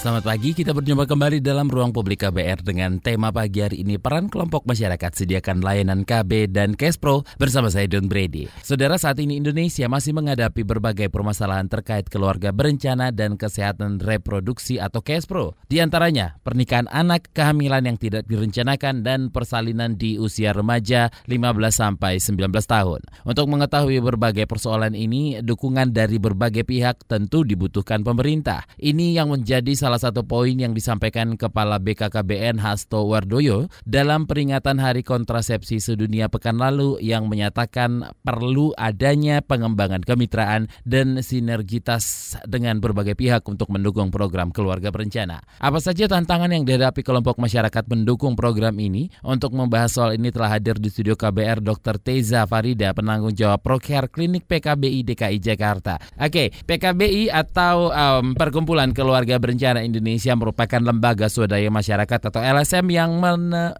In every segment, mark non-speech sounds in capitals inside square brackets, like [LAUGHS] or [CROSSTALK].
Selamat pagi, kita berjumpa kembali dalam ruang publik KBR dengan tema pagi hari ini peran kelompok masyarakat sediakan layanan KB dan Cashpro bersama saya Don Brady. Saudara saat ini Indonesia masih menghadapi berbagai permasalahan terkait keluarga berencana dan kesehatan reproduksi atau Cashpro. Di antaranya pernikahan anak, kehamilan yang tidak direncanakan dan persalinan di usia remaja 15 sampai 19 tahun. Untuk mengetahui berbagai persoalan ini, dukungan dari berbagai pihak tentu dibutuhkan pemerintah. Ini yang menjadi salah salah satu poin yang disampaikan Kepala BKKBN Hasto Wardoyo dalam peringatan Hari Kontrasepsi Sedunia pekan lalu yang menyatakan perlu adanya pengembangan kemitraan dan sinergitas dengan berbagai pihak untuk mendukung program keluarga berencana. Apa saja tantangan yang dihadapi kelompok masyarakat mendukung program ini? Untuk membahas soal ini telah hadir di studio KBR Dr. Teza Farida, penanggung jawab Procare Klinik PKBI DKI Jakarta. Oke, PKBI atau um, Perkumpulan Keluarga Berencana Indonesia merupakan lembaga swadaya masyarakat atau LSM yang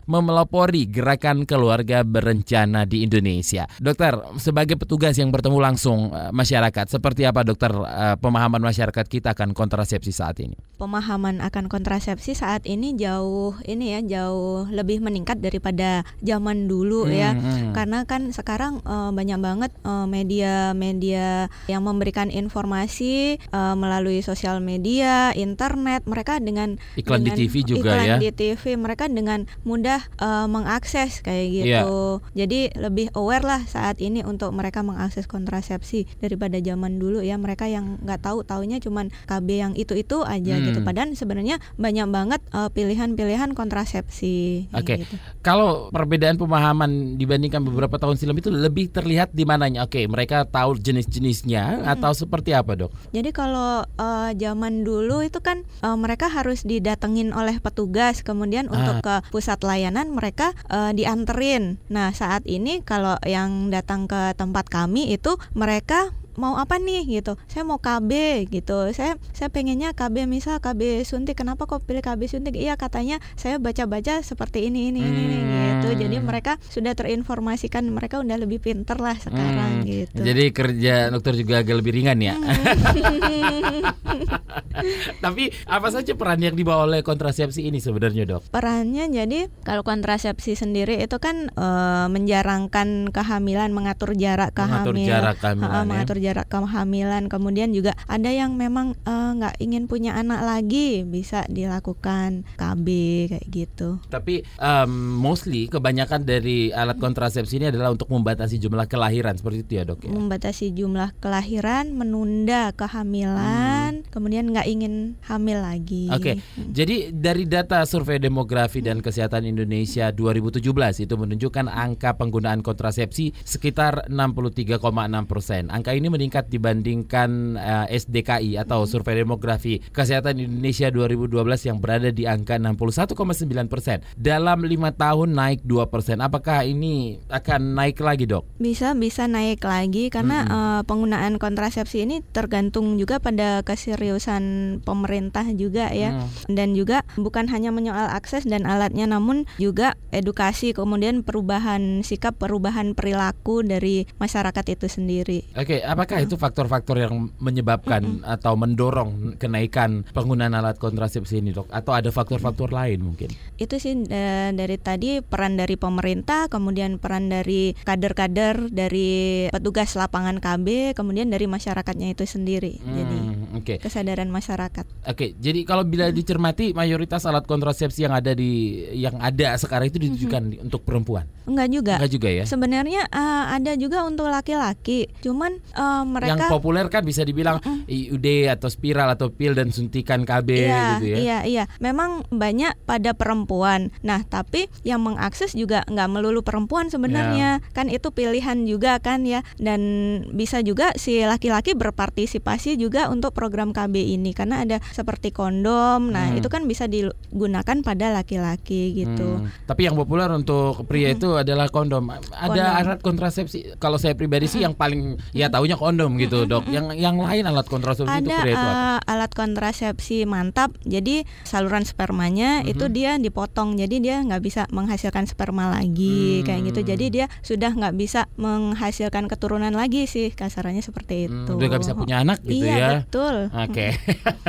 memelopori gerakan keluarga berencana di Indonesia. Dokter, sebagai petugas yang bertemu langsung uh, masyarakat, seperti apa dokter uh, pemahaman masyarakat kita akan kontrasepsi saat ini? Pemahaman akan kontrasepsi saat ini jauh ini ya jauh lebih meningkat daripada zaman dulu hmm, ya. Hmm. Karena kan sekarang uh, banyak banget media-media yang memberikan informasi melalui sosial media, internet internet mereka dengan iklan dengan, di TV juga iklan ya di TV mereka dengan mudah uh, mengakses kayak gitu yeah. jadi lebih aware lah saat ini untuk mereka mengakses kontrasepsi daripada zaman dulu ya mereka yang nggak tahu taunya cuman KB yang itu itu aja hmm. gitu padahal sebenarnya banyak banget uh, pilihan-pilihan kontrasepsi oke okay. gitu. kalau perbedaan pemahaman dibandingkan beberapa tahun silam itu lebih terlihat di mananya oke okay, mereka tahu jenis-jenisnya hmm. atau seperti apa dok jadi kalau uh, zaman dulu itu kan uh, mereka harus didatengin oleh petugas kemudian ah. untuk ke pusat layanan mereka uh, dianterin nah saat ini kalau yang datang ke tempat kami itu mereka mau apa nih? Gitu. Saya mau KB gitu. Saya saya pengennya KB misal KB suntik. Kenapa kok pilih KB suntik? Iya katanya saya baca-baca seperti ini ini ini, hmm. gitu. Jadi mereka sudah terinformasikan. Mereka udah lebih pinter lah sekarang hmm. gitu. Jadi kerja dokter juga agak lebih ringan ya? Hmm. [LAUGHS] tapi apa saja peran yang dibawa oleh kontrasepsi ini sebenarnya dok? Perannya jadi kalau kontrasepsi sendiri itu kan e, menjarangkan kehamilan mengatur jarak kehamilan. mengatur jarak kehamilan, mengatur jarak jarak kehamilan kemudian juga ada yang memang eh, nggak uh, ingin punya anak lagi bisa dilakukan KB kayak gitu tapi um, mostly kebanyakan dari alat kontrasepsi ini adalah untuk membatasi jumlah kelahiran seperti itu ya dok ya membatasi jumlah kelahiran menunda kehamilan hmm. kemudian nggak ingin hamil lagi oke okay. hmm. jadi dari data survei demografi dan kesehatan Indonesia 2017 itu menunjukkan angka penggunaan kontrasepsi sekitar 63,6 persen angka ini meningkat dibandingkan uh, eh, SDKI atau hmm. Survei Demografi Kesehatan Indonesia 2012 yang berada di angka 61,9 persen. Dalam lima tahun naik 2 persen. Apakah ini akan naik lagi dok? Bisa bisa naik lagi karena hmm. uh, penggunaan kontrasepsi ini tergantung juga pada keseriusan pemerintah juga ya hmm. dan juga bukan hanya menyoal akses dan alatnya namun juga edukasi kemudian perubahan sikap perubahan perilaku dari masyarakat itu sendiri. Oke, okay, apakah itu faktor-faktor yang menyebabkan atau mendorong kenaikan penggunaan alat kontrasepsi ini dok? Atau ada faktor-faktor lain mungkin? Itu sih e, dari tadi peran dari pemerintah kemudian peran dari kader-kader dari petugas lapangan KB kemudian dari masyarakatnya itu sendiri hmm, jadi okay. kesadaran masyarakat oke okay, jadi kalau bila dicermati mayoritas alat kontrasepsi yang ada di yang ada sekarang itu ditujukan mm -hmm. untuk perempuan enggak juga enggak juga ya sebenarnya uh, ada juga untuk laki-laki cuman uh, mereka yang populer kan bisa dibilang mm, IUD atau spiral atau pil dan suntikan KB iya, gitu ya. Iya, iya. Memang banyak pada perempuan. Nah, tapi yang mengakses juga nggak melulu perempuan sebenarnya. Yeah. Kan itu pilihan juga kan ya dan bisa juga si laki-laki berpartisipasi juga untuk program KB ini karena ada seperti kondom. Nah, Hmm. itu kan bisa digunakan pada laki-laki gitu. Hmm, Tapi yang populer untuk pria itu adalah kondom. Ada Kondom. alat kontrasepsi. Kalau saya pribadi sih yang paling ya taunya kondom gitu, Dok. Yang yang lain alat kontrasepsi itu Ada pria itu apa? eh, alat kontrasepsi mantap. Jadi saluran spermanya Mhm. itu dia dipotong. Jadi dia nggak bisa menghasilkan sperma lagi kayak gitu. Hmm. Jadi dia sudah nggak bisa menghasilkan keturunan lagi sih kasarannya seperti Hmm, itu. udah nggak bisa punya anak gitu iya, ya. betul. Oke.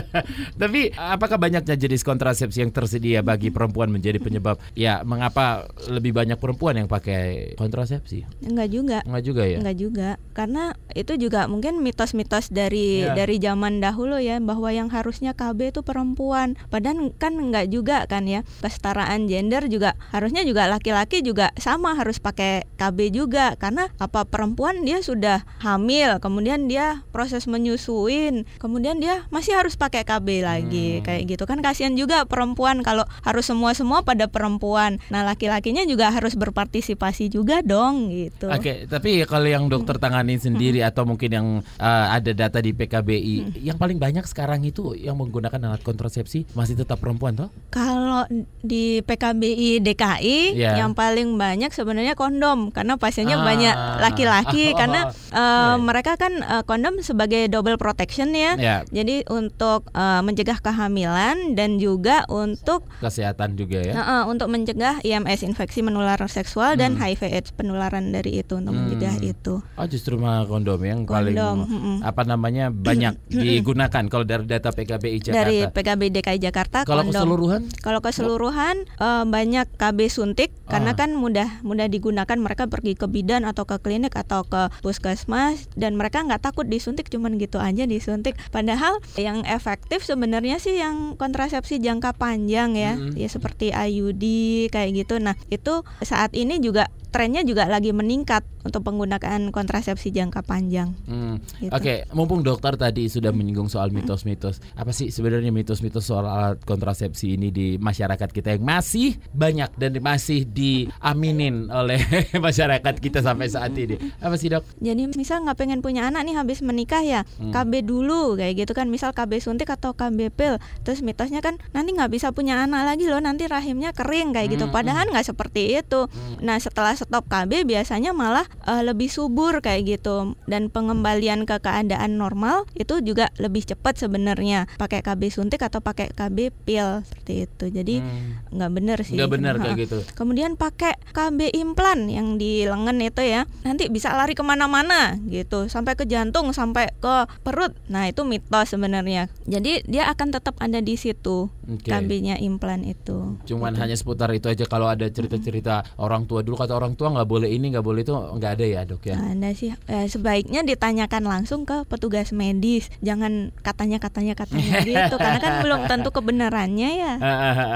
[LAUGHS] Tapi apakah banyaknya jenis kontrasepsi yang tersedia bagi perempuan menjadi penyebab ya mengapa lebih banyak perempuan yang pakai kontrasepsi? Enggak juga. Enggak juga ya? Enggak juga, karena itu juga mungkin mitos-mitos dari Iya. dari zaman dahulu ya bahwa yang harusnya KB itu perempuan. Padahal kan enggak juga kan ya. Kesetaraan gender juga harusnya juga laki-laki juga sama harus pakai KB juga karena apa perempuan dia sudah hamil, kemudian dia proses menyusuin, kemudian dia masih harus pakai KB lagi Hmm. kayak gitu kan kasihan juga perempuan kalau harus semua-semua pada perempuan. Nah, laki-lakinya juga harus berpartisipasi juga dong gitu. Oke, tapi kalau yang dokter tangani sendiri atau mungkin yang uh, ada data di PKBI, yang paling banyak sekarang itu yang menggunakan alat kontrasepsi masih tetap perempuan toh? Kalau di PKBI DKI Ya. yang paling banyak sebenarnya kondom karena pasiennya Ah. banyak laki-laki Oh. [LAUGHS] karena eh, Ya. mereka kan eh, kondom sebagai double protection ya. Ya, Jadi untuk eh, mencegah kehamilan dan juga untuk kesehatan juga ya. eh, eh, untuk mencegah IMS infeksi menular seksual dan Hmm. HIV AIDS penularan dari itu untuk Hmm. mencegah itu. Oh, justru malah kondom yang paling Kondom, mm-mm. apa namanya banyak [CLEARS THROAT] digunakan kalau dari data PKBI Jakarta. Dari PKBI DKI Jakarta kalau kondom. keseluruhan Kalau keseluruhan eh, banyak KB suntik karena Ah. kan mudah mudah digunakan mereka pergi ke bidan atau ke klinik atau ke puskesmas dan mereka nggak takut disuntik cuman gitu aja disuntik. Padahal yang efektif sebenarnya sih yang kontrasepsi jangka panjang ya, Mm-mm. ya seperti IUD kayak gitu. Nah itu saat ini juga trennya juga lagi meningkat untuk penggunaan kontrasepsi jangka panjang. Hmm, Gitu. Oke, mumpung dokter tadi sudah menyinggung soal mitos-mitos, apa sih sebenarnya mitos-mitos soal alat kontrasepsi ini di masyarakat kita yang masih banyak dan masih diaminin oleh [LAUGHS] masyarakat kita sampai saat ini? Apa sih dok? Jadi misal nggak pengen punya anak nih habis menikah ya Hmm. KB dulu kayak gitu kan. Misal KB suntik atau KB pil terus mitosnya kan nanti nggak bisa punya anak lagi loh nanti rahimnya kering kayak gitu. Hmm, padahal nggak seperti itu. Nah setelah stop KB biasanya malah eh, lebih subur kayak gitu. Dan pengembalian ke keadaan normal itu juga lebih cepat sebenarnya. Pakai KB suntik atau pakai KB pil seperti itu. Jadi Hmm, nggak bener sih. Nggak benar Ha-ha. kayak gitu. Kemudian pakai KB implan yang di lengan itu ya, nanti bisa lari ke mana-mana gitu, sampai ke jantung, sampai ke perut. Nah itu mitos sebenarnya. Jadi dia akan tetap ada di situ Oke. KB-nya implan itu. Cuman Gitu. hanya seputar itu aja kalau ada cerita-cerita orang tua dulu kata orang tua nggak boleh ini nggak boleh itu nggak ada ya dok ya. Nah, ada sih eh, sebaiknya ditanyakan langsung ke petugas medis, jangan katanya katanya [LAUGHS] katanya gitu, karena kan belum tentu kebenarannya ya. [LAUGHS]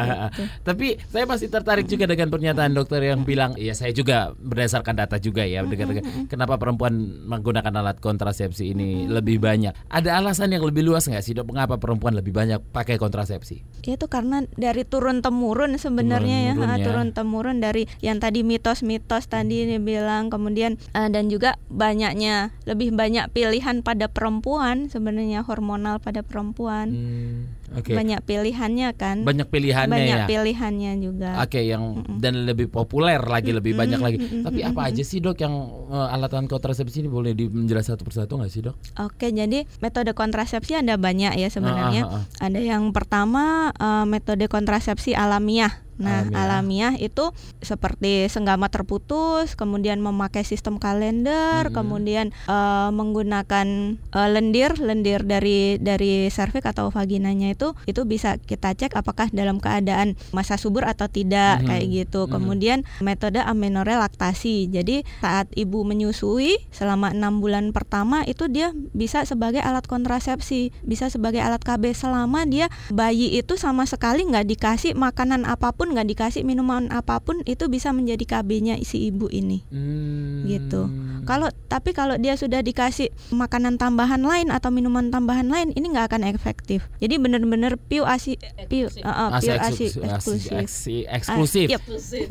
Gitu. Tapi saya masih tertarik juga dengan pernyataan dokter yang bilang, ya saya juga berdasarkan data juga ya, dengar kenapa perempuan menggunakan alat kontrasepsi ini lebih banyak. Ada alasan yang lebih luas nggak sih dok? Mengapa perempuan lebih banyak pakai kontrasepsi? Ya itu karena dari turun temurun sebenarnya ya, ha, ya. turun temurun dari yang tadi mitos-mitos tadi dibilang kemudian eh, dan juga banyaknya lebih banyak pilihan pada perempuan sebenarnya hormonal pada perempuan. Hmm, Oke. Banyak pilihannya kan. Banyak pilihannya Banyak ya. pilihannya juga. Oke, yang dan lebih populer lagi, lebih banyak lagi. mm, mm, Tapi mm, apa mm, aja sih dok yang uh, alatan kontrasepsi ini boleh dimenjelaskan satu persatu nggak sih dok? Oke, jadi metode kontrasepsi ada banyak ya sebenarnya. Ah, ah, ah. Ada yang pertama eh, metode kontrasepsi alamiah. Nah, Alamiah. alamiah. itu seperti senggama terputus, kemudian memakai sistem kalender, Mm-mm. kemudian eh, menggunakan eh, lendir, lendir dari dari serviks atau vaginanya itu itu bisa kita cek apakah dalam keadaan masa subur atau tidak Mhm. kayak gitu. Mhm. Kemudian metode amenorrhea laktasi. Jadi saat ibu menyusui selama enam bulan pertama itu dia bisa sebagai alat kontrasepsi, bisa sebagai alat KB selama dia bayi itu sama sekali nggak dikasih makanan apa pun apa pun nggak dikasih minuman apa pun itu bisa menjadi KB-nya si ibu ini. Hmm. Gitu. Kalau tapi kalau dia sudah dikasih makanan tambahan lain atau minuman tambahan lain ini nggak akan efektif. Jadi benar-benar pure asi pure, uh, uh, Asi pure eksklusif. asi eksklusif. Asi- eksklusif. Ah, yep.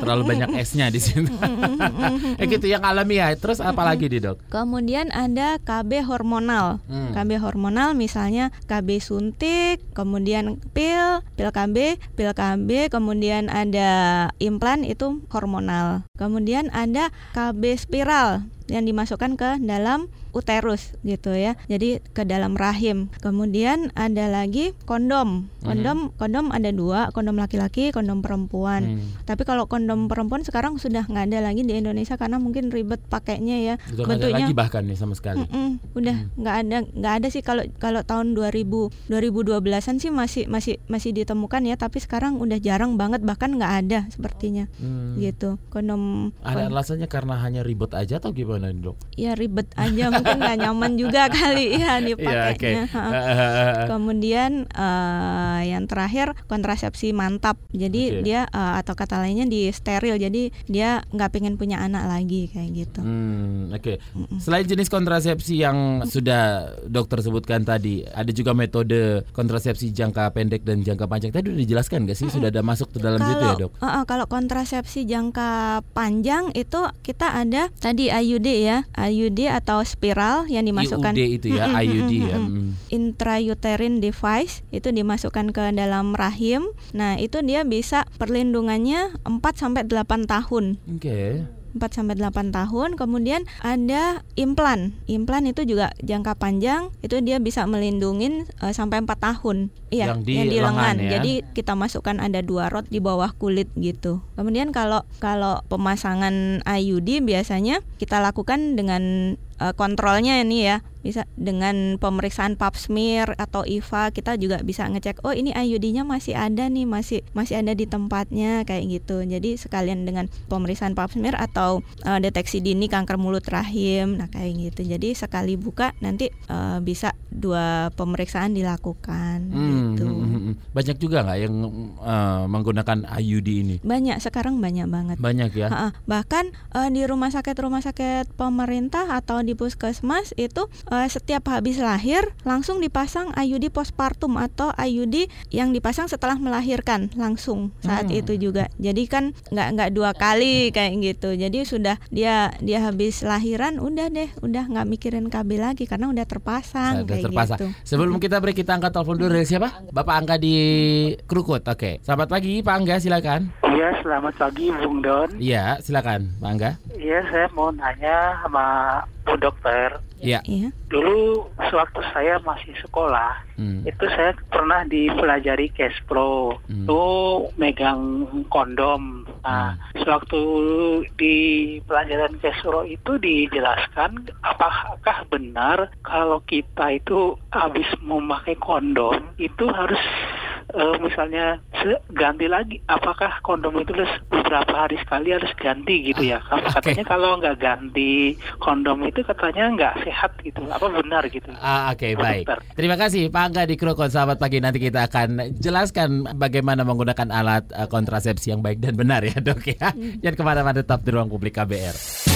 Terlalu banyak S-nya di sini. [LAUGHS] [LAUGHS] eh gitu yang alamiah. Terus apa lagi di dok? Kemudian ada KB hormonal. Hmm. KB hormonal misalnya KB suntik, kemudian pil, pil KB, pil KB, kemudian ada implan itu hormonal. Kemudian ada KB spiral yang dimasukkan ke dalam uterus gitu ya. Jadi ke dalam rahim. Kemudian ada lagi kondom. Kondom kondom ada dua, kondom laki-laki, kondom perempuan. Hmm. Tapi kalau kondom perempuan sekarang sudah nggak ada lagi di Indonesia karena mungkin ribet pakainya ya. Udah nggak ada lagi bahkan nih sama sekali. Udah nggak ada nggak ada sih kalau kalau tahun 2000 2012-an sih masih masih masih ditemukan ya tapi sekarang udah jarang banget bahkan nggak ada sepertinya Hmm. gitu kondom Ada alasannya karena hanya ribet aja atau gimana dok? ya ribet aja [LAUGHS] mungkin nggak nyaman juga [LAUGHS] kali ya dipakainya Ha. kemudian eh, yang terakhir kontrasepsi mantap jadi Oke. dia eh, atau kata lainnya di steril jadi dia nggak pengen punya anak lagi kayak gitu Hmm, oke. Selain jenis kontrasepsi yang sudah dokter sebutkan tadi, ada juga metode kontrasepsi jangka pendek dan jangka panjang. Tadi udah dijelaskan nggak sih? Sudah ada masuk ke dalam situ ya, Kalau dok? uh, uh, kalau kontrasepsi jangka panjang itu kita ada tadi IUD ya, IUD atau spiral yang dimasukkan IUD itu ya, Mm-mm, IUD ya. Mm. intrauterine device itu dimasukkan ke dalam rahim. Nah, itu dia bisa perlindungannya 4 sampai 8 tahun. Oke. 4 sampai 8 tahun. Kemudian ada implan. Implan itu juga jangka panjang, itu dia bisa melindungi eh, sampai 4 tahun. Iya, Yang di yang di lengan lengan. ya? Jadi kita masukkan ada dua rod di bawah kulit gitu. Kemudian kalau kalau pemasangan IUD biasanya kita lakukan dengan eh, kontrolnya ini ya bisa dengan pemeriksaan pap smear atau IVA kita juga bisa ngecek oh ini IUD-nya masih ada nih masih masih ada di tempatnya kayak gitu jadi sekalian dengan pemeriksaan pap smear atau eh, deteksi dini kanker mulut rahim nah kayak gitu jadi sekali buka nanti eh, bisa dua pemeriksaan dilakukan Hmm, gitu hmm, hmm, hmm. Banyak juga nggak yang eh, menggunakan IUD ini? banyak sekarang banyak banget Banyak ya. Bahkan eh, di rumah sakit rumah sakit pemerintah atau di puskesmas itu eh, setiap habis lahir langsung dipasang IUD postpartum atau IUD yang dipasang setelah melahirkan langsung saat Hmm. itu juga. Jadi kan nggak nggak dua kali kayak gitu. Jadi sudah dia dia habis lahiran udah deh udah nggak mikirin KB lagi karena udah terpasang Sudah kayak terpasang. gitu. Sebelum kita break kita angkat telepon dulu dari siapa? Bapak Angga di Krukut. Oke. Selamat pagi Pak Angga silakan. Iya, selamat pagi Bung Don. Iya, silakan Pak Angga. Iya, saya mau nanya sama Bu Dokter. Iya. Iya. Dulu sewaktu saya masih sekolah, Hmm. itu saya pernah dipelajari Kespro. Hmm. Itu megang kondom. Nah, sewaktu di pelajaran Kespro itu dijelaskan apakah benar kalau kita itu habis memakai kondom itu harus eh, misalnya ganti lagi apakah kondom itu harus beberapa hari sekali harus ganti gitu ya Ah, oke. katanya kalau nggak ganti kondom itu katanya nggak sehat gitu apa benar gitu Ah, Oke baik. Dokter. Terima kasih Pak Angga di Krukut. Selamat pagi. Nanti kita akan jelaskan bagaimana menggunakan alat eh, kontrasepsi yang baik dan benar ya [LAUGHS] dok ya. Jangan ke mana-mana tetap di ruang publik KBR.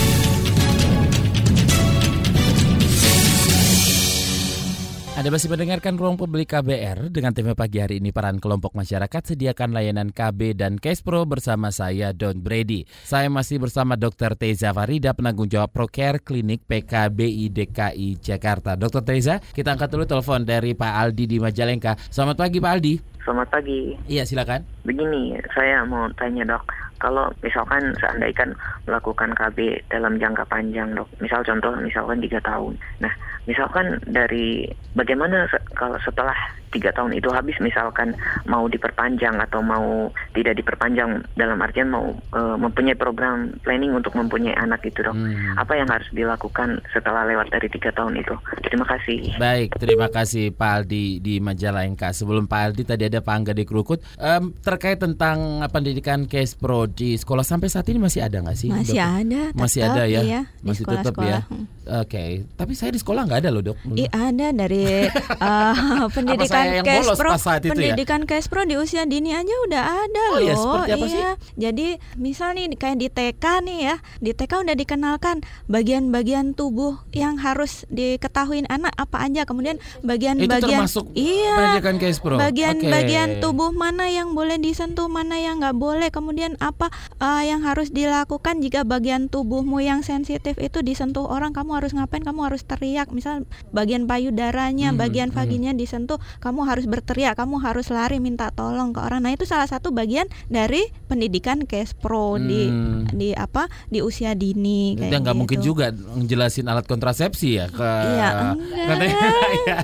Anda masih mendengarkan Ruang Publik KBR dengan tema pagi hari ini peran kelompok masyarakat sediakan layanan KB dan Case Pro bersama saya Don Brady. Saya masih bersama Dr. Teza Farida penanggung jawab Procare Klinik PKBI DKI Jakarta. Dr. Teza, kita angkat dulu telepon dari Pak Aldi di Majalengka. Selamat pagi Pak Aldi. Selamat pagi. Iya silakan. Begini, saya mau tanya dok, kalau misalkan seandainya melakukan KB dalam jangka panjang dok, misal contoh misalkan tiga tahun. Nah, misalkan dari bagaimana se- kalau setelah tiga tahun itu habis, misalkan mau diperpanjang atau mau tidak diperpanjang dalam artian mau eh, mempunyai program planning untuk mempunyai anak itu dok. Hmm. Apa yang harus dilakukan setelah lewat dari tiga tahun itu? Terima kasih. Baik, terima kasih Pak Aldi di Majalengka. Sebelum Pak Aldi tadi ada Pak Angga di Krukut. Em, terkait tentang pendidikan Case Pro di sekolah sampai saat ini masih ada nggak sih? Masih dok? ada, Masih tetap, ada ya? iya, masih tetap ya. sekolah-sekolah. Hmm. Oke, tapi saya di sekolah nggak ada loh dok. Ih ada dari [LAUGHS] Apa pendidikan Kespro, ya. pendidikan Kespro di usia dini aja udah ada Oh loh. iya, seperti apa sih? iya. Jadi misal nih kayak di TK nih ya, di TK udah dikenalkan bagian-bagian tubuh yang harus diketahui anak apa aja. Kemudian bagian-bagian iya pendidikan Kespro. bagian-bagian Oke. tubuh mana yang boleh disentuh, mana yang nggak boleh. Kemudian apa uh, yang harus dilakukan jika bagian tubuhmu yang sensitif itu disentuh orang, kamu harus ngapain? Kamu harus teriak. Misal bagian payudaranya, Hmm, bagian hmm. vaginya disentuh, kamu harus berteriak, kamu harus lari minta tolong ke orang. Nah itu salah satu bagian dari pendidikan Kespro di Hmm. di apa di usia dini. Kayak nggak mungkin gitu. juga ngejelasin alat kontrasepsi ya ke Iya. Katanya, [LAUGHS] ya.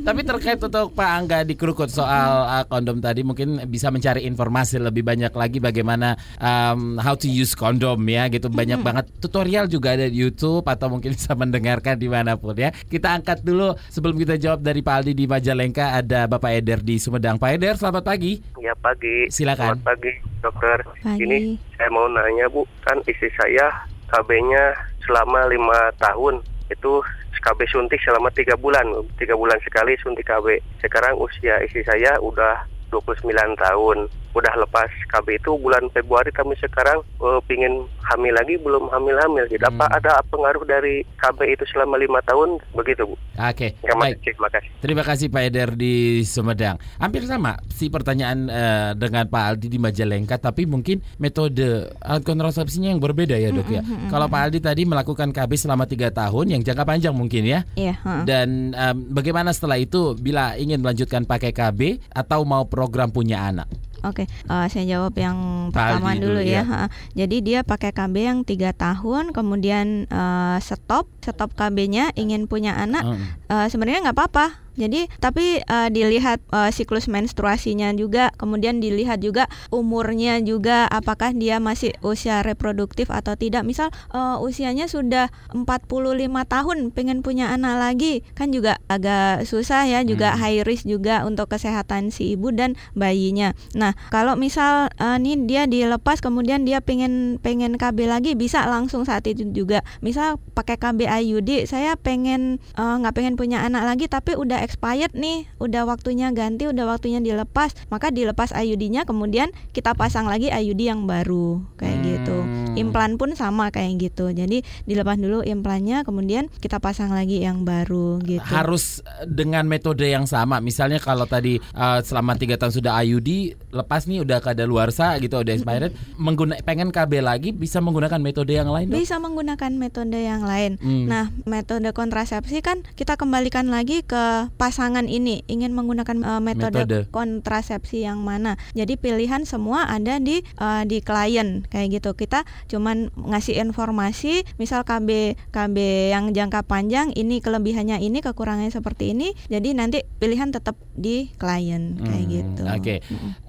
Tapi terkait untuk Pak Angga di Krukut soal uh, kondom tadi mungkin bisa mencari informasi lebih banyak lagi bagaimana um, how to use kondom ya gitu banyak banget tutorial juga ada di YouTube atau mungkin [LAUGHS] bisa mendengarkan di mana pun ya. Kita angkat dulu sebelum kita jawab dari Pak Aldi di Majalengka ada Bapak Eder di Sumedang. Pak Eder selamat pagi. Ya pagi. Silakan. Selamat pagi dokter. Pagi. Ini saya mau nanya bu, kan istri saya KB-nya selama lima tahun itu KB suntik selama tiga bulan, tiga bulan sekali suntik KB. Sekarang usia istri saya udah 29 tahun, udah lepas KB itu bulan Februari kami sekarang eh, pingin hamil lagi belum hamil-hamil. Jadi apa Hmm. ada pengaruh dari KB itu selama lima tahun begitu bu? Oke, Terima baik. kasih, terima kasih. Terima kasih Pak Eder di Sumedang. Hampir sama si pertanyaan eh, dengan Pak Aldi di Majalengka, tapi mungkin metode alat kontrasepsinya yang berbeda ya dok ya. Kalau Pak Aldi tadi melakukan KB selama tiga tahun, yang jangka panjang mungkin ya. Iya. heeh. Dan em, bagaimana setelah itu bila ingin melanjutkan pakai KB atau mau program punya anak? Oke, eh, saya jawab yang pertama dulu dulu, ya. ya. Jadi dia pakai KB yang tiga tahun, kemudian eh, stop, stop KB-nya, ingin punya anak. Hmm. eh, Sebenarnya nggak apa-apa. Jadi tapi eh, dilihat eh, siklus menstruasinya juga, kemudian dilihat juga umurnya juga, apakah dia masih usia reproduktif atau tidak. Misal eh, usianya sudah 45 tahun, pengen punya anak lagi, kan juga agak susah ya, juga Hmm. high risk juga untuk kesehatan si ibu dan bayinya. Nah, kalau misal eh, nih dia dilepas kemudian dia pengen pengen KB lagi bisa langsung saat itu juga. Misal pakai KB IUD, saya pengen nggak pengen punya anak lagi tapi udah expired nih, udah waktunya ganti, udah waktunya dilepas, maka dilepas IUD-nya kemudian kita pasang lagi IUD yang baru kayak Hmm. gitu. Implan pun sama kayak gitu. Jadi dilepas dulu implannya kemudian kita pasang lagi yang baru gitu. Harus eh, dengan metode yang sama. Misalnya kalau tadi eh, selama tiga tahun sudah IUD, lepas nih udah kadaluarsa gitu, udah expired, mengguna pengen KB lagi bisa menggunakan metode yang lain dok? Bisa menggunakan metode yang lain. Hmm. Nah, metode kontrasepsi kan kita kembalikan lagi ke pasangan ini ingin menggunakan eh, metode, Metode. kontrasepsi yang mana. Jadi pilihan semua ada di eh, di klien kayak gitu. Kita cuman ngasih informasi, misal KB KB yang jangka panjang ini kelebihannya ini, kekurangannya seperti ini. Jadi nanti pilihan tetap di klien kayak Hmm, gitu. Oke,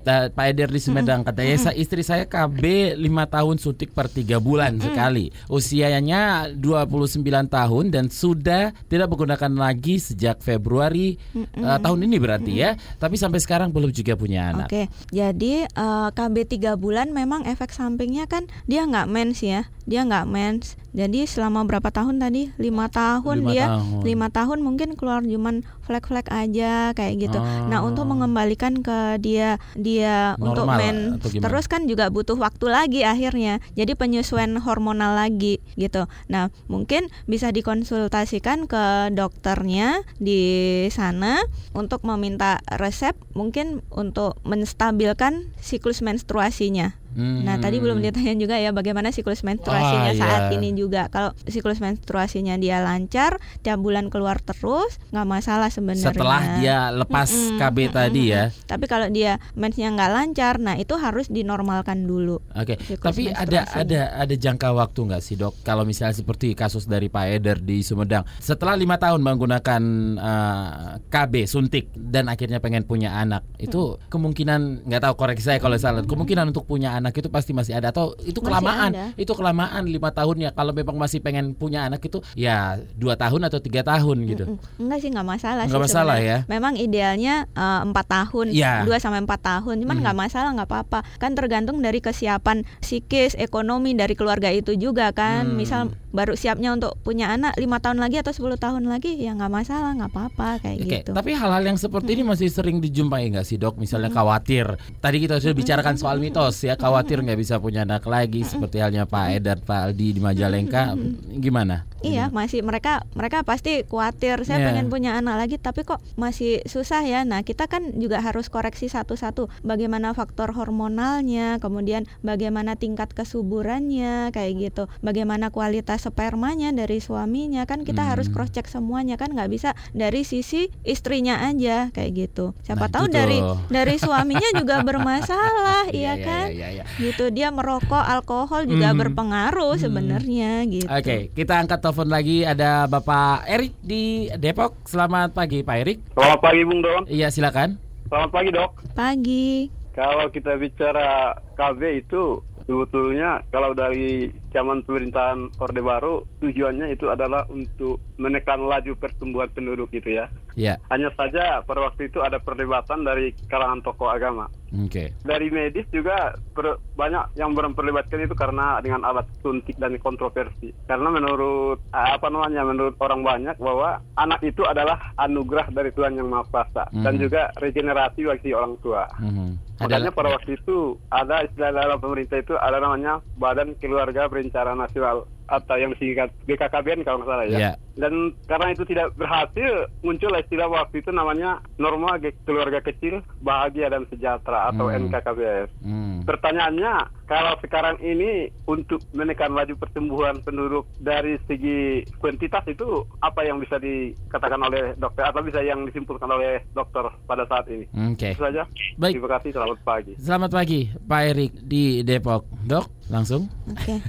Ta- Pak Eder di Sumedang katanya "Sa- istri saya KB 5 tahun suntik per 3 bulan sekali. Usianya 29 tahun dan sudah tidak menggunakan lagi sejak Februari eh, tahun ini berarti ya. Tapi sampai sekarang belum juga punya anak. Oke, jadi eh, KB 3 bulan memang efek sampingnya kan dia nggak mens ya, dia nggak mens. Jadi selama berapa tahun tadi? Lima tahun Lima dia, tahun. lima tahun mungkin keluar cuman flek-flek aja kayak gitu. Nah Oh. untuk mengembalikan ke dia dia untuk Normal men atau gimana? terus kan juga butuh waktu lagi akhirnya. Jadi penyesuaian hormonal lagi gitu. Nah mungkin bisa dikonsultasikan ke dokternya di sana untuk meminta resep mungkin untuk menstabilkan siklus menstruasinya. Nah tadi belum Hmm. ditanya juga ya bagaimana siklus menstruasinya Ah, saat iya. ini juga. Kalau siklus menstruasinya dia lancar, tiap bulan keluar terus, nggak masalah sebenarnya. Setelah dia lepas Mm-mm, KB mm-mm, tadi ya. Tapi kalau dia mensnya nggak lancar, nah itu harus dinormalkan dulu. Oke, Siklus tapi ada ada ada jangka waktu nggak sih dok? Kalau misalnya seperti kasus dari Pak Eder di Sumedang, setelah lima tahun menggunakan eh, KB suntik dan akhirnya pengen punya anak, itu kemungkinan nggak tahu koreksi saya kalau salah, kemungkinan untuk punya anak anak itu pasti masih ada atau itu Masih kelamaan ada. itu kelamaan lima tahun ya kalau memang masih pengen punya anak itu ya dua tahun atau tiga tahun gitu. Enggak sih nggak masalah Nggak masalah sebenarnya. ya? Memang idealnya eh, empat tahun, Iya. 2 sampai empat tahun. Cuman nggak masalah nggak apa-apa. Kan tergantung dari kesiapan psikis, ekonomi dari keluarga itu juga kan. Hmm. Misal baru siapnya untuk punya anak lima tahun lagi atau 10 tahun lagi ya nggak masalah nggak apa-apa kayak Oke, gitu. tapi hal-hal yang seperti ini masih sering dijumpai nggak sih dok? Misalnya khawatir. Tadi kita sudah bicarakan soal mitos ya, khawatir nggak bisa punya anak lagi, seperti halnya Pak Eder, Pak Aldi di Majalengka. Gimana? Iya, masih mereka mereka pasti khawatir saya Iya. pengen punya anak lagi tapi kok masih susah ya. Nah, kita kan juga harus koreksi satu-satu bagaimana faktor hormonalnya, kemudian bagaimana tingkat kesuburannya kayak gitu. Bagaimana kualitas spermanya dari suaminya kan kita harus Hmm. cross check semuanya kan nggak bisa dari sisi istrinya aja kayak gitu. Siapa Nah, tahu itu dari dari suaminya juga bermasalah, [LAUGHS] iya iya, kan? iya, iya. Gitu dia merokok, alkohol juga Hmm. berpengaruh sebenarnya gitu. Oke, kita angkat telepon lagi ada Bapak Erik di Depok. Selamat pagi Pak Erik. Selamat pagi Bung Don. Iya silakan. Selamat pagi dok. Pagi. Kalau kita bicara KB itu sebetulnya kalau dari zaman pemerintahan Orde Baru tujuannya itu adalah untuk menekan laju pertumbuhan penduduk gitu ya. Ya, Hanya saja pada waktu itu ada perdebatan dari kalangan tokoh agama. oke. Dari medis juga per- banyak yang memperlibatkan itu karena dengan alat suntik dan kontroversi. Karena menurut apa namanya menurut orang banyak bahwa anak itu adalah anugerah dari Tuhan yang Maha Kuasa dan Mhm. juga regenerasi bagi orang tua. Mhm. Makanya pada waktu itu ada istilah dalam pemerintah itu ada namanya Badan Keluarga Berencana Nasional atau yang disingkat BKKBN kalau nggak salah ya. Iya. Dan karena itu tidak berhasil muncul istilah waktu itu namanya norma keluarga kecil bahagia dan sejahtera atau Hmm. NKKBS. Hmm. Pertanyaannya, kalau sekarang ini untuk menekan laju pertumbuhan penduduk dari segi kuantitas itu apa yang bisa dikatakan oleh dokter atau bisa yang disimpulkan oleh dokter pada saat ini? Oke. Itu saja. Baik. Terima kasih. Selamat pagi. Selamat pagi Pak Erik di Depok. Dok, langsung. Oke.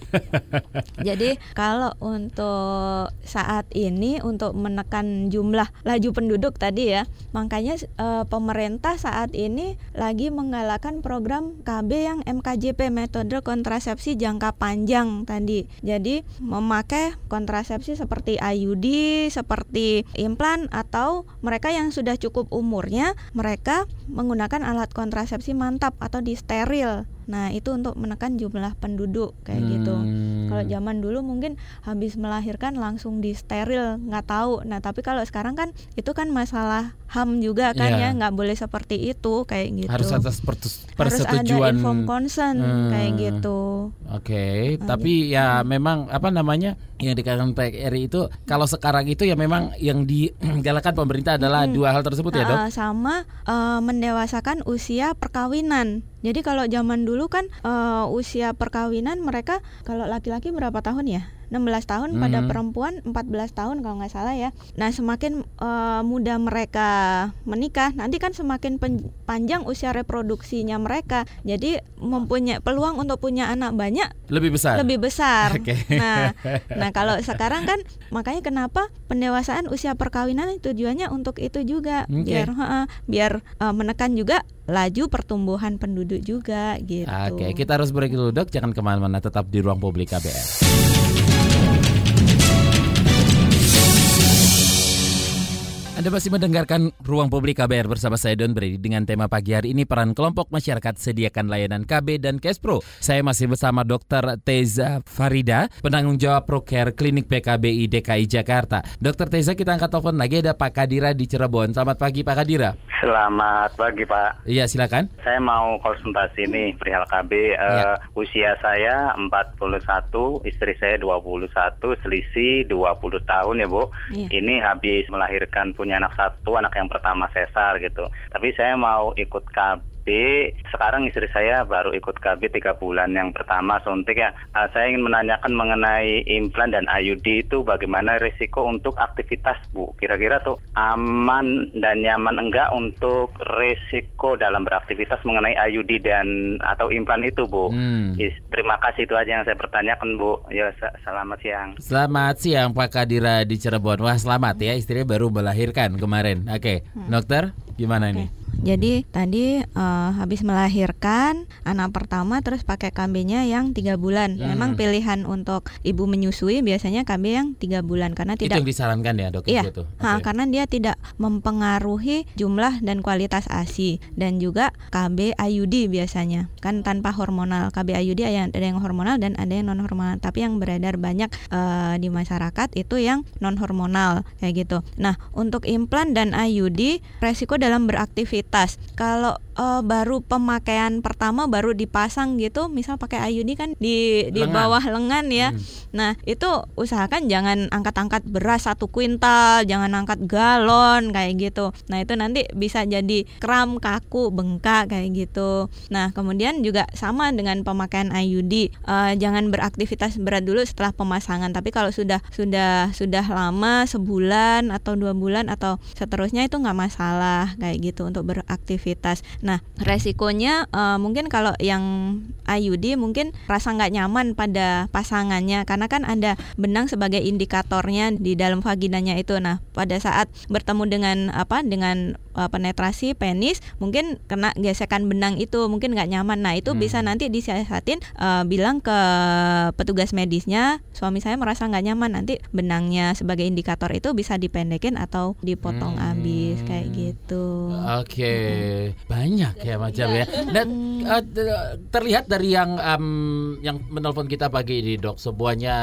[LAUGHS] Jadi kalau untuk saat ini untuk menekan jumlah laju penduduk tadi ya, makanya eh, pemerintah saat ini lagi menggalakkan program KB yang MKJP metode kontrasepsi jangka panjang tadi. Jadi memakai kontrasepsi seperti IUD, seperti implan atau mereka yang sudah cukup umurnya, mereka menggunakan alat kontrasepsi mantap atau di steril. Nah, itu untuk menekan jumlah penduduk kayak gitu. Hmm. Kalau zaman dulu mungkin habis melahirkan langsung di steril, nggak tahu. Nah, tapi kalau sekarang kan itu kan masalah HAM juga kan Iya. ya, nggak boleh seperti itu kayak gitu. Harus atas pertus- Harus ada persetujuan. informed consent kayak Hmm. gitu. Oke, tapi ya memang apa namanya yang dikatakan PRI itu kalau sekarang itu ya memang yang digalakan pemerintah adalah dua hal tersebut ya dok. Uh, sama uh, mendewasakan usia perkawinan. Jadi kalau zaman dulu kan uh, usia perkawinan mereka kalau laki-laki berapa tahun ya? 16 tahun pada Mhm. perempuan 14 tahun kalau nggak salah ya. Nah, semakin uh, muda mereka menikah, nanti kan semakin pen- panjang usia reproduksinya mereka. Jadi mempunyai peluang untuk punya anak banyak Lebih besar. lebih besar. [LAUGHS] Oke. Nah, nah kalau sekarang kan makanya kenapa pendewasaan usia perkawinan tujuannya untuk itu juga Oke. biar ha-ha, biar uh, menekan juga laju pertumbuhan penduduk juga gitu. Oke, kita harus break dulu dok. Jangan ke mana-mana, tetap di ruang publik KBR. Anda masih mendengarkan Ruang Publik KBR bersama saya Don Brady dengan tema pagi hari ini peran kelompok masyarakat sediakan layanan KB dan Kespro. Saya masih bersama Dr. Teza Farida, penanggung jawab Procare Klinik PKBI DKI Jakarta. Dr. Teza kita angkat telepon lagi ada Pak Kadira di Cirebon. Selamat pagi Pak Kadira. Selamat pagi Pak. Iya silakan. Saya mau konsultasi nih perihal KB. Eh, Ya. Usia saya 41, istri saya 21, selisih 20 tahun ya Bu. Iya. Ini habis melahirkan punya anak satu, anak yang pertama sesar gitu. Tapi saya mau ikut KB. Sekarang istri saya baru ikut KB tiga bulan yang pertama suntik ya. Eh, saya ingin menanyakan mengenai implan dan IUD itu bagaimana risiko untuk aktivitas Bu. Kira-kira tuh aman dan nyaman enggak untuk risiko dalam beraktivitas mengenai IUD dan atau implan itu Bu. Hmm. Is- Terima kasih itu aja yang saya pertanyakan Bu. Ya selamat siang. Selamat siang Pak Kadira di Cirebon. Wah selamat ya istrinya baru melahirkan kemarin. Oke, dokter gimana ini? Jadi tadi uh, habis melahirkan anak pertama terus pakai KB-nya yang tiga bulan. Hmm. Memang pilihan untuk ibu menyusui biasanya KB yang tiga bulan karena Itu tidak yang disarankan ya dok Iya, itu. Ha, karena dia tidak mempengaruhi jumlah dan kualitas ASI dan juga KB IUD biasanya kan tanpa hormonal. KB IUD ada yang, hormonal dan ada yang non hormonal. Tapi yang beredar banyak eh, di masyarakat itu yang non hormonal kayak gitu. Nah untuk implan dan IUD resiko dalam beraktivitas kalau eh, baru pemakaian pertama baru dipasang gitu, misal pakai IUD kan di di Lengan. bawah lengan ya. Hmm. Nah, itu usahakan jangan angkat-angkat beras satu kuintal, jangan angkat galon kayak gitu. Nah, itu nanti bisa jadi kram, kaku, bengkak kayak gitu. Nah, kemudian juga sama dengan pemakaian IUD. Eh, jangan beraktivitas berat dulu setelah pemasangan. Tapi kalau sudah sudah sudah lama sebulan atau dua bulan atau seterusnya itu nggak masalah kayak gitu untuk beraktivitas. Nah, resikonya eh, mungkin kalau yang IUD mungkin rasa nggak nyaman pada pasangannya karena kan ada benang sebagai indikatornya di dalam vaginanya itu. Nah, pada saat bertemu dengan apa dengan eh, penetrasi penis mungkin kena gesekan benang itu mungkin nggak nyaman. Nah, itu Hmm. bisa nanti disiasatin eh, bilang ke petugas medisnya suami saya merasa nggak nyaman nanti benangnya sebagai indikator itu bisa dipendekin atau dipotong Hmm. habis kayak gitu. Oke, banyak ya macam ya. Dan uh, ter- terlihat dari yang em, yang menelpon kita pagi ini dok, semuanya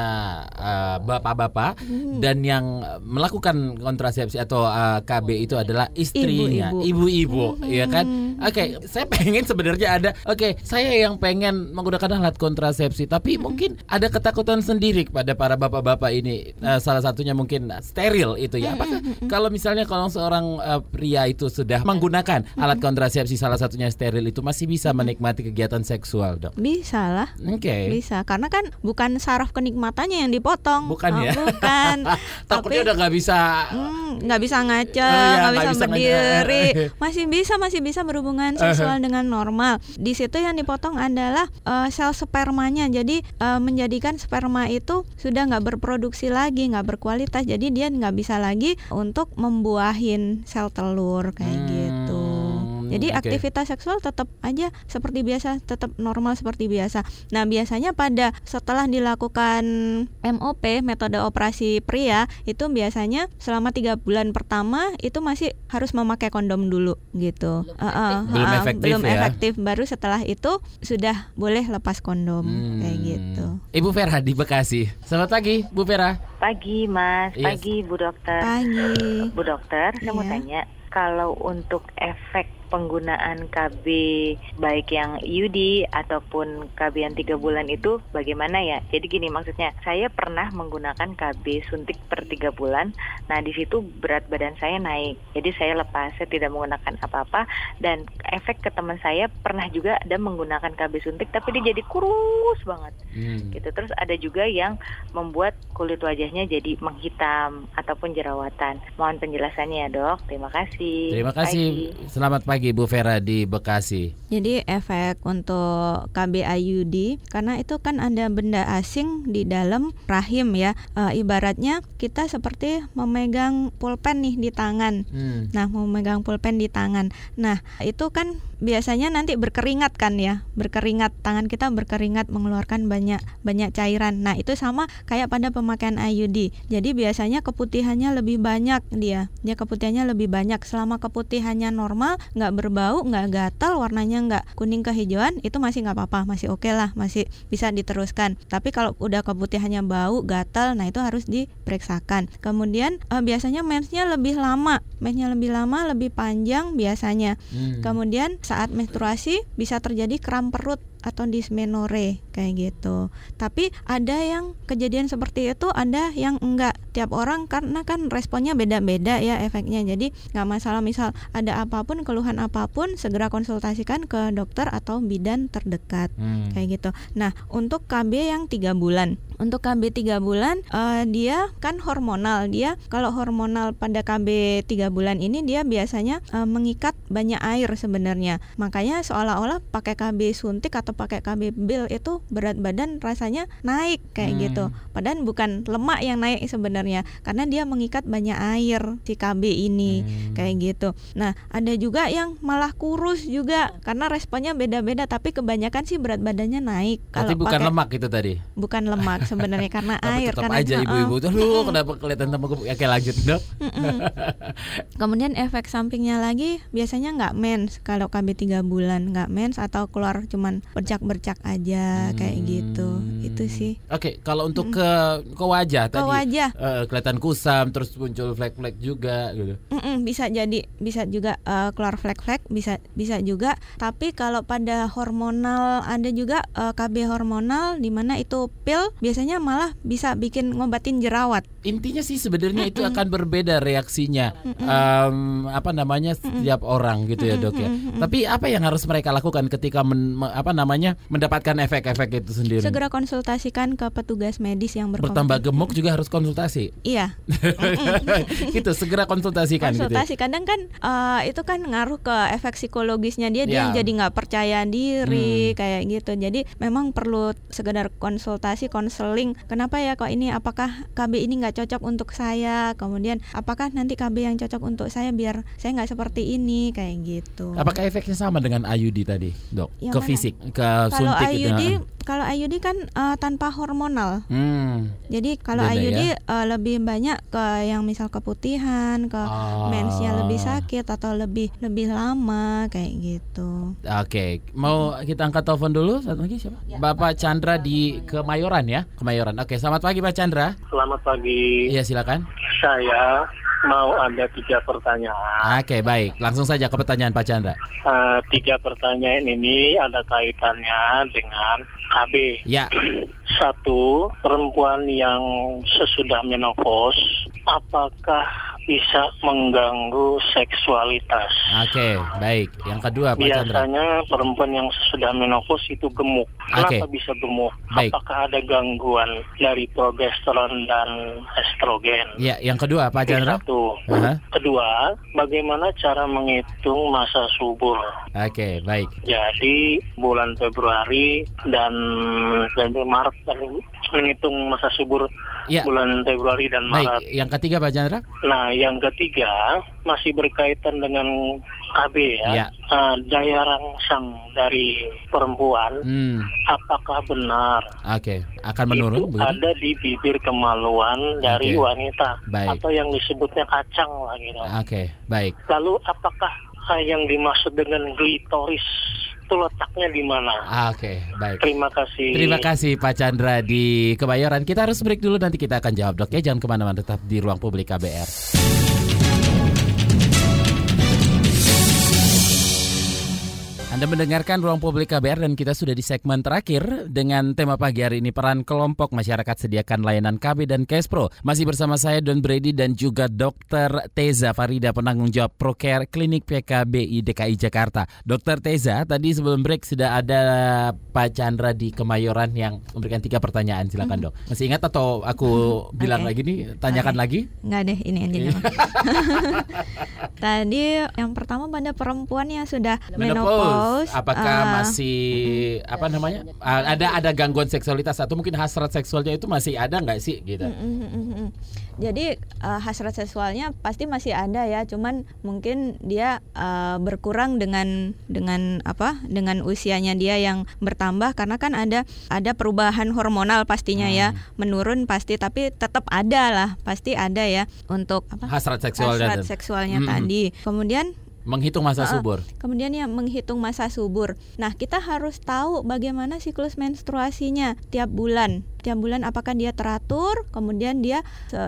uh, bapak-bapak dan yang melakukan kontrasepsi atau uh, KB itu adalah istrinya, Ibu-ibu. ibu-ibu, ya kan? Oke, saya pengen sebenarnya ada. Oke, saya yang pengen menggunakan alat kontrasepsi, tapi mungkin ada ketakutan sendiri pada para bapak-bapak ini. Uh, salah satunya mungkin steril itu ya. Apakah kalau misalnya kalau seorang uh, pria itu sudah menggunakan alat kontrasepsi salah satunya steril itu masih bisa menikmati kegiatan seksual, dok? Bisa lah. Oke. Bisa karena kan bukan saraf kenikmatannya yang dipotong. Bukan Oh, ya? Bukan. [LAUGHS] Takutnya udah nggak bisa. Hmm, nggak bisa ngaca, Oh, iya, nggak nggak bisa bisa berdiri, [LAUGHS] masih bisa masih bisa berhubungan seksual dengan normal. Di situ yang dipotong adalah eh, sel spermanya. Jadi eh, menjadikan sperma itu sudah nggak berproduksi lagi, nggak berkualitas. Jadi dia nggak bisa lagi untuk membuahin sel telur kayak Hmm, gitu. Jadi oke. aktivitas seksual tetap aja seperti biasa, tetap normal seperti biasa. Nah, biasanya pada setelah dilakukan MOP, metode operasi pria, itu biasanya selama tiga bulan pertama itu masih harus memakai kondom dulu gitu. Uh, uh, Belum uh, efektif belum ya? efektif. Baru setelah itu sudah boleh lepas kondom Hmm. kayak gitu. Ibu Vera di Bekasi. Selamat pagi, Bu Vera. Pagi Mas, Iya. pagi Bu Dokter. Pagi. Bu Dokter, saya mau Iya. tanya, kalau untuk efek penggunaan KB baik yang IUD ataupun KB yang tiga bulan itu bagaimana ya? Jadi gini maksudnya, saya pernah menggunakan KB suntik per tiga bulan. Nah di situ berat badan saya naik, jadi saya lepas, saya tidak menggunakan apa-apa. Dan efek ke teman saya pernah juga ada menggunakan KB suntik, tapi dia jadi kurus banget Hmm. gitu. Terus ada juga yang membuat kulit wajahnya jadi menghitam ataupun jerawatan. Mohon penjelasannya ya dok. Terima kasih. Terima kasih. Pagi. Selamat pagi Bu Vera di Bekasi. Jadi efek untuk KB IUD karena itu kan ada benda asing di dalam rahim ya. E, ibaratnya kita seperti memegang pulpen nih di tangan. Hmm. Nah, memegang pulpen di tangan. Nah, itu kan biasanya nanti berkeringat kan ya. Berkeringat, tangan kita berkeringat mengeluarkan banyak banyak cairan. Nah, itu sama kayak pada pemakaian IUD. Jadi biasanya keputihannya lebih banyak dia. Dia keputihannya lebih banyak. Selama keputihannya normal, nggak berbau, nggak gatal, warnanya nggak kuning kehijauan, itu masih nggak apa-apa, masih oke lah, masih bisa diteruskan. Tapi kalau udah keputihannya bau, gatal, nah itu harus diperiksakan. Kemudian eh, biasanya mensnya lebih lama, mensnya lebih lama, lebih panjang biasanya. Hmm. Kemudian saat menstruasi bisa terjadi kram perut atau dysmenorrhea kayak gitu. Tapi ada yang kejadian seperti itu, ada yang enggak. Tiap orang karena kan responnya beda-beda ya efeknya. Jadi nggak masalah misal ada apa pun keluhan apa pun segera konsultasikan ke dokter atau bidan terdekat Hmm. kayak gitu. Nah untuk KB yang tiga bulan untuk KB 3 bulan uh, dia kan hormonal. Dia kalau hormonal pada KB 3 bulan ini dia biasanya uh, mengikat banyak air sebenarnya. Makanya seolah-olah pakai KB suntik atau pakai KB bil itu berat badan rasanya naik kayak hmm. gitu. Padahal bukan lemak yang naik sebenarnya karena dia mengikat banyak air si KB ini hmm. kayak gitu. Nah, ada juga yang malah kurus juga karena responnya beda-beda tapi kebanyakan sih berat badannya naik. Kalau bukan pakai, lemak itu tadi. Bukan lemak sebenarnya karena air tetap karena aja ibu-ibu tuh lu kenapa kelihatan sama gue ya, kayak lanjut dok. Kemudian efek sampingnya lagi biasanya nggak mens kalau KB tiga bulan nggak mens atau keluar cuman bercak-bercak aja hmm. kayak gitu. Itu sih. Oke, okay, kalau untuk ke ke wajah ke tadi wajah. Uh, kelihatan kusam terus muncul flek-flek juga gitu. Mm -mm, bisa jadi bisa juga uh, keluar flek-flek bisa bisa juga tapi kalau pada hormonal ada juga uh, eh, KB hormonal di mana itu pil biasanya malah bisa bikin ngobatin jerawat. Intinya sih sebenarnya mm -mm. itu akan berbeda reaksinya mm -mm. Um, apa namanya setiap mm -mm. orang gitu ya dok ya. Mm -mm. Tapi apa yang harus mereka lakukan ketika men, apa namanya mendapatkan efek-efek itu sendiri? Segera konsultasikan ke petugas medis yang berkompeten. Bertambah gemuk juga harus konsultasi. Iya. [LAUGHS] gitu segera konsultasikan. Konsultasi gitu. kadang kan uh, itu kan ngaruh ke efek psikologisnya dia dia ya. jadi nggak percaya diri hmm. kayak gitu. Jadi memang perlu sekedar konsultasi konseling. Kenapa ya kok ini apakah KB ini nggak cocok untuk saya? Kemudian apakah nanti KB yang cocok untuk saya biar saya nggak seperti ini kayak gitu. Apakah efeknya sama dengan IUD tadi, dok? Yang ke mana? fisik, ke Kalau suntik IUD, gitu. kalau IUD kan uh, tanpa hormonal. Hmm. Jadi kalau IUD ya? uh, lebih banyak ke yang misal keputihan, ke oh. mensnya lebih sakit atau lebih lebih lama kayak gitu. Oke, okay. mau kita angkat telepon dulu satu lagi siapa? Ya, Bapak Chandra di Kemayoran ya, Kemayoran. Oke, selamat pagi Pak Chandra. Selamat pagi. Iya silakan. Saya mau ada tiga pertanyaan. Oke, baik. Langsung saja ke pertanyaan Pak Chandra. Uh, tiga pertanyaan ini ada kaitannya dengan KB. Ya. Satu, perempuan yang sesudah menopause, apakah bisa mengganggu seksualitas. Oke, okay, baik. Yang kedua, Pak Biasanya Chandra. perempuan yang sudah menopause itu gemuk. Kenapa okay. bisa gemuk? Baik. Apakah ada gangguan dari progesteron dan estrogen? Ya, yang kedua, Pak Chandra. Satu. Uh -huh. Kedua, bagaimana cara menghitung masa subur? Oke, okay, baik. Jadi bulan Februari dan dan Maret dan menghitung masa subur ya. bulan Februari dan Maret. Baik, yang ketiga Pak Chandra? Nah, yang ketiga masih berkaitan dengan KB ya. ya. Uh, daya rangsang dari perempuan hmm. apakah benar? Oke, okay. akan menurun itu ada di bibir kemaluan dari okay. wanita baik. atau yang disebutnya kacang lah gitu. Oke, okay. baik. Lalu apakah yang dimaksud dengan glitoris itu letaknya di mana. Ah, Oke, okay, baik. Terima kasih. Terima kasih Pak Chandra di Kebayoran. Kita harus break dulu nanti kita akan jawab dok ya. Jangan ke mana-mana tetap di ruang publik KBR. Anda mendengarkan Ruang Publik KBR dan kita sudah di segmen terakhir dengan tema pagi hari ini peran kelompok masyarakat sediakan layanan KB dan Kespro. Masih bersama saya Don Brady dan juga Dr. Teza Farida penanggung jawab Procare Klinik PKBI DKI Jakarta. Dr. Teza, tadi sebelum break sudah ada Pak Chandra di Kemayoran yang memberikan tiga pertanyaan. Silakan dok. Masih ingat atau aku bilang okay. lagi nih? Tanyakan okay. lagi? Enggak deh, ini aja. [LAUGHS] tadi yang pertama pada perempuan yang sudah menopause apakah uh, masih uh, apa namanya uh, ada ada gangguan seksualitas atau mungkin hasrat seksualnya itu masih ada nggak sih gitu uh, uh. jadi uh, hasrat seksualnya pasti masih ada ya cuman mungkin dia uh, berkurang dengan dengan apa dengan usianya dia yang bertambah karena kan ada ada perubahan hormonal pastinya ya. hmm. ya menurun pasti tapi tetap ada lah pasti ada ya untuk apa hasrat seksualnya hasrat seksualnya hmm. tadi kemudian Menghitung masa uh, subur. Kemudian ya menghitung masa subur. Nah, kita harus tahu bagaimana siklus menstruasinya tiap bulan. Tiap bulan apakah dia teratur, kemudian dia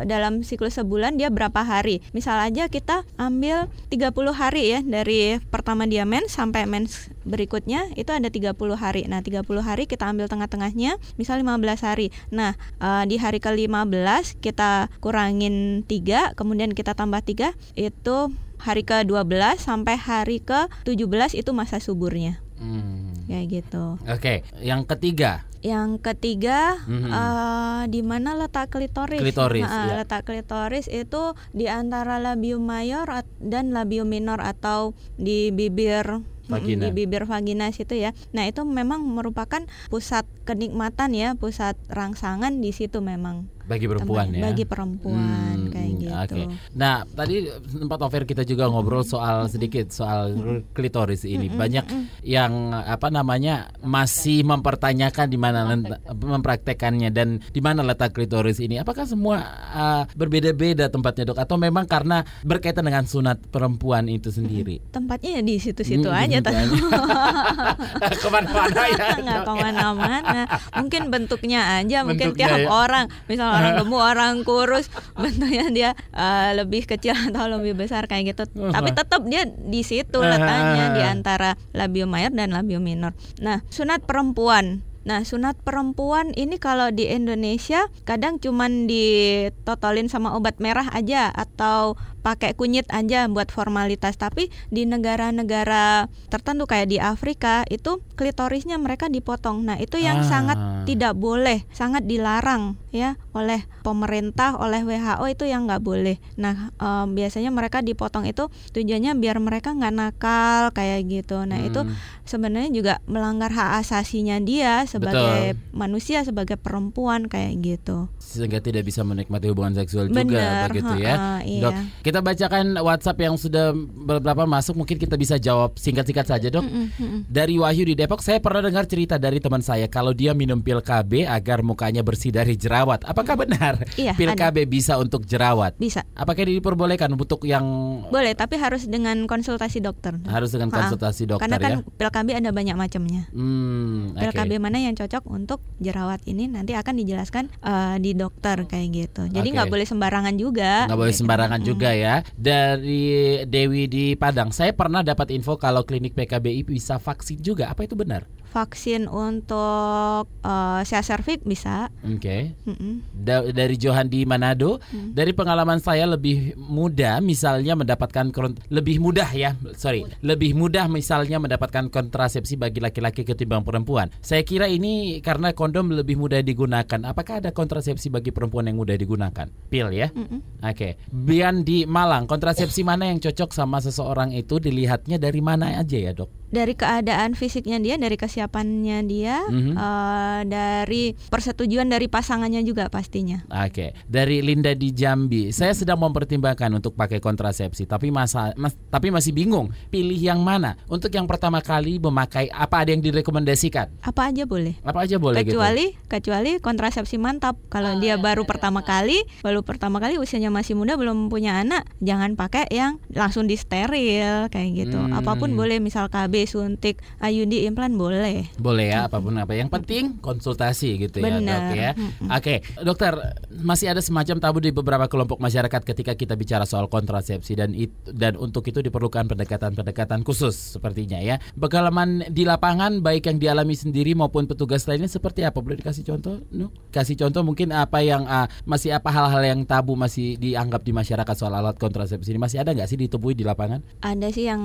dalam siklus sebulan dia berapa hari. Misal aja kita ambil 30 hari ya dari pertama dia mens sampai mens berikutnya itu ada 30 hari. Nah, 30 hari kita ambil tengah-tengahnya, misal 15 hari. Nah, uh, di hari ke-15 kita kurangin 3, kemudian kita tambah 3 itu hari ke-12 sampai hari ke-17 itu masa suburnya. Hmm. kayak gitu. Oke, yang ketiga yang ketiga, mm-hmm. uh, di mana letak klitoris? Klitoris. Nah, ya. Letak klitoris itu di antara labium mayor dan labium minor atau di bibir vagina. di bibir vagina situ ya. Nah itu memang merupakan pusat kenikmatan ya, pusat rangsangan di situ memang bagi perempuan ya bagi perempuan hmm, kayak gitu. Okay. Nah tadi tempat offer kita juga ngobrol soal sedikit soal klitoris ini banyak yang apa namanya masih mempertanyakan di mana mempraktekannya dan di mana letak klitoris ini. Apakah semua uh, berbeda-beda tempatnya dok atau memang karena berkaitan dengan sunat perempuan itu sendiri? Tempatnya ya di situ-situ hmm, aja [LAUGHS] ke mana-mana ya? Nggak ke mana-mana. Mungkin bentuknya aja, mungkin tiap ya. orang misalnya orang gemuk orang kurus bentuknya dia uh, lebih kecil atau lebih besar kayak gitu. Uh -huh. tapi tetap dia di situ letaknya di antara labium mayor dan labium minor. Nah sunat perempuan Nah, sunat perempuan ini kalau di Indonesia kadang cuman ditotolin sama obat merah aja atau pakai kunyit aja buat formalitas tapi di negara-negara tertentu kayak di Afrika itu klitorisnya mereka dipotong nah itu yang ah. sangat tidak boleh sangat dilarang ya oleh pemerintah oleh WHO itu yang nggak boleh nah um, biasanya mereka dipotong itu tujuannya biar mereka nggak nakal kayak gitu nah hmm. itu sebenarnya juga melanggar hak asasinya dia sebagai Betul. manusia sebagai perempuan kayak gitu sehingga tidak bisa menikmati hubungan seksual Bener, juga begitu ya uh, iya. dok kita bacakan WhatsApp yang sudah beberapa masuk mungkin kita bisa jawab singkat-singkat saja dok. Mm -mm. Dari Wahyu di Depok saya pernah dengar cerita dari teman saya kalau dia minum pil KB agar mukanya bersih dari jerawat. Apakah benar? Iya, pil ada. KB bisa untuk jerawat? Bisa. Apakah diperbolehkan untuk yang Boleh, tapi harus dengan konsultasi dokter. Harus dengan konsultasi dokter Karena kan ya. pil KB ada banyak macamnya. Hmm, pil KB mana yang cocok untuk jerawat ini nanti akan dijelaskan uh, di dokter kayak gitu. Jadi nggak okay. boleh sembarangan juga. Nggak boleh sembarangan juga ya dari Dewi di Padang. Saya pernah dapat info kalau klinik PKBI bisa vaksin juga. Apa itu benar? Vaksin untuk uh, cervix bisa. Oke. Okay. Mm -mm. Da dari Johan di Manado, mm. dari pengalaman saya lebih mudah misalnya mendapatkan lebih mudah ya, sorry, lebih mudah misalnya mendapatkan kontrasepsi bagi laki-laki ketimbang perempuan. Saya kira ini karena kondom lebih mudah digunakan. Apakah ada kontrasepsi bagi perempuan yang mudah digunakan? Pil ya. Mm -mm. Oke. Okay. Bian di Malang, kontrasepsi mana yang cocok sama seseorang itu dilihatnya dari mana aja ya dok? Dari keadaan fisiknya dia, dari kesiapan kesiapannya dia, mm-hmm. uh, dari persetujuan dari pasangannya juga pastinya. Oke, okay. dari Linda di Jambi, saya sedang mempertimbangkan untuk pakai kontrasepsi, tapi masa, mas, tapi masih bingung pilih yang mana. Untuk yang pertama kali memakai apa ada yang direkomendasikan? Apa aja boleh. Apa aja boleh. Gitu? Kecuali gitu? kecuali kontrasepsi mantap. Kalau oh, dia ya, baru ya, pertama ya. kali, baru pertama kali usianya masih muda belum punya anak, jangan pakai yang langsung di steril kayak gitu. Hmm. Apa pun boleh, misal KB, suntik, IUD, implan boleh boleh. Ya, apa pun apa. Yang penting konsultasi gitu ya. Dok ya. Oke, okay. dokter, masih ada semacam tabu di beberapa kelompok masyarakat ketika kita bicara soal kontrasepsi dan it, dan untuk itu diperlukan pendekatan-pendekatan khusus sepertinya ya. Pengalaman di lapangan baik yang dialami sendiri maupun petugas lainnya seperti apa? Boleh dikasih contoh? No? Kasih contoh mungkin apa yang uh, masih apa hal-hal yang tabu masih dianggap di masyarakat soal alat kontrasepsi ini masih ada nggak sih ditemui di lapangan? Ada sih yang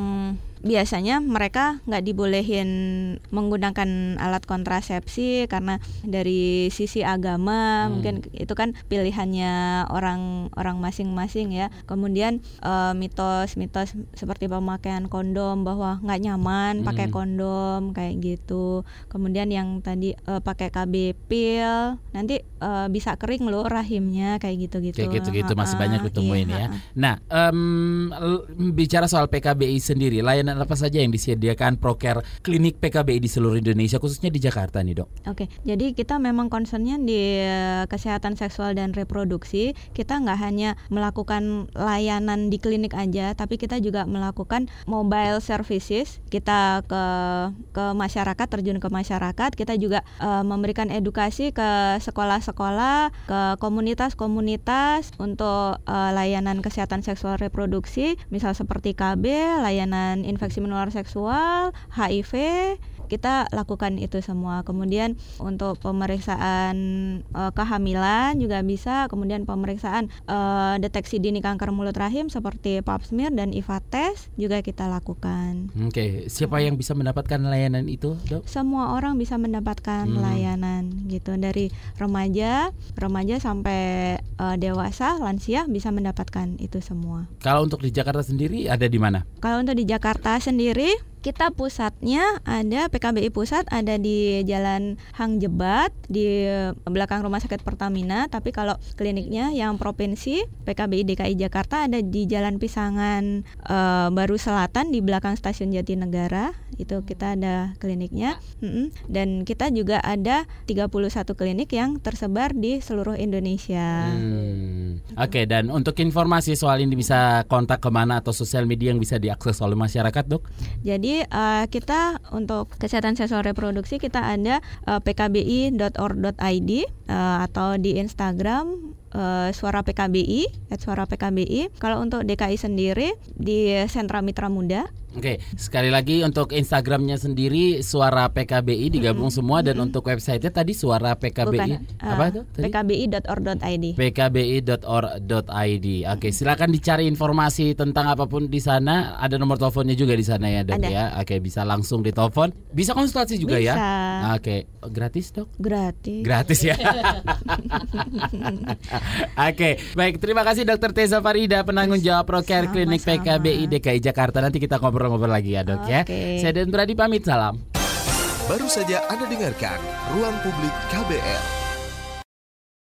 biasanya mereka nggak dibolehin menggunakan alat kontrasepsi karena dari sisi agama hmm. mungkin itu kan pilihannya orang orang masing-masing ya. Kemudian uh, mitos-mitos seperti pemakaian kondom bahwa nggak nyaman hmm. pakai kondom kayak gitu. Kemudian yang tadi uh, pakai KB pil nanti uh, bisa kering loh rahimnya kayak gitu-gitu. Kayak gitu-gitu masih banyak ditemuin iya, ya. nah um, bicara soal PKBI sendiri layanan apa saja yang disediakan proker klinik PKBI di seluruh Indonesia khususnya di Jakarta nih dok? Oke, jadi kita memang concernnya di eh, kesehatan seksual dan reproduksi. Kita nggak hanya melakukan layanan di klinik aja, tapi kita juga melakukan mobile services. Kita ke ke masyarakat, terjun ke masyarakat. Kita juga uh, memberikan edukasi ke sekolah-sekolah, ke komunitas-komunitas untuk uh, layanan kesehatan seksual reproduksi, misal seperti KB, layanan infeksi menular seksual, HIV, kita lakukan itu semua. Kemudian untuk pemeriksaan uh, kehamilan juga bisa, kemudian pemeriksaan uh, deteksi dini kanker mulut rahim seperti pap smear dan IVA test juga kita lakukan. Oke, okay. siapa yang bisa mendapatkan layanan itu, Dok? Semua orang bisa mendapatkan hmm. layanan gitu dari remaja, remaja sampai uh, dewasa, lansia bisa mendapatkan itu semua. Kalau untuk di Jakarta sendiri ada di mana? Kalau untuk di Jakarta sendiri kita pusatnya ada PKBI pusat ada di Jalan Hang Jebat di belakang Rumah Sakit Pertamina, tapi kalau kliniknya yang provinsi PKBI DKI Jakarta ada di Jalan Pisangan e, Baru Selatan di belakang Stasiun Jatinegara. Itu kita ada kliniknya. Dan kita juga ada 31 klinik yang tersebar di seluruh Indonesia. Hmm. Oke, okay, dan untuk informasi soal ini bisa kontak ke mana atau sosial media yang bisa diakses oleh masyarakat, Dok? Jadi uh, kita untuk kesehatan seksual reproduksi kita ada uh, pkbi.org.id uh, atau di Instagram uh, Suara PKBI, Suara PKBI. Kalau untuk DKI sendiri di Sentra Mitra Muda Oke, sekali lagi untuk Instagramnya sendiri Suara PKBI digabung hmm. semua dan hmm. untuk websitenya tadi Suara PKBI Bukan, uh, apa itu? PKBI.org.id. PKBI.org.id. Oke, silakan dicari informasi tentang apa pun di sana. Ada nomor teleponnya juga di sana ya dok Ada. ya. Oke, bisa langsung ditelepon. Bisa konsultasi juga bisa. ya. Oke, gratis dok? Gratis. Gratis ya. [LAUGHS] Oke, baik. Terima kasih Dokter Teza Farida, penanggung jawab Procare Klinik PKBI DKI Jakarta. Nanti kita ngobrol ngobrol-ngobrol lagi ya dok okay. ya. Saya dan Brady pamit salam. Baru saja Anda dengarkan Ruang Publik KBR.